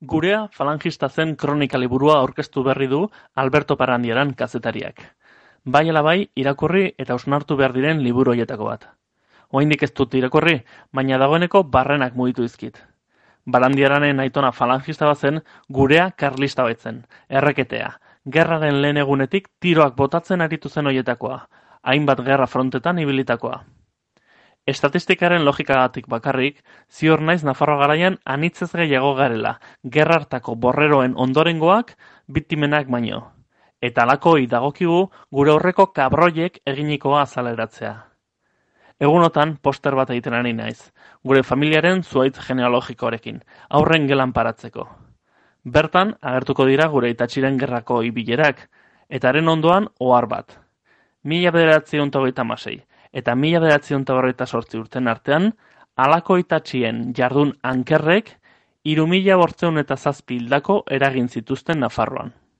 Gurea falangista zen kronika liburua aurkeztu berri du Alberto Parandiaran kazetariak. Bai ala bai, irakurri eta osnartu behar diren liburu hoietako bat. Oaindik ez dut irakurri, baina dagoeneko barrenak mugitu izkit. Barandiaranen aitona falangista bazen, gurea karlista baitzen, erreketea. Gerraren lehen egunetik tiroak botatzen aritu zen hoietakoa, hainbat gerra frontetan ibilitakoa. Estatistikaren logikagatik bakarrik, ziur naiz Nafarroa garaian anitzez gehiago garela, gerra hartako borreroen ondorengoak biktimenak baino. Eta alakoi dagokigu gure horreko kabroiek eginikoa azaleratzea. Egunotan poster bat egiten ari naiz, gure familiaren zuaitz genealogikoarekin, aurren gelan paratzeko. Bertan, agertuko dira gure itatxiren gerrako ibilerak, eta haren ondoan ohar bat. Mila bederatzi masei, eta mila behatzion eta sortzi urten artean, alako itatxien jardun ankerrek, irumila bortzeun eta zazpi eragin zituzten Nafarroan.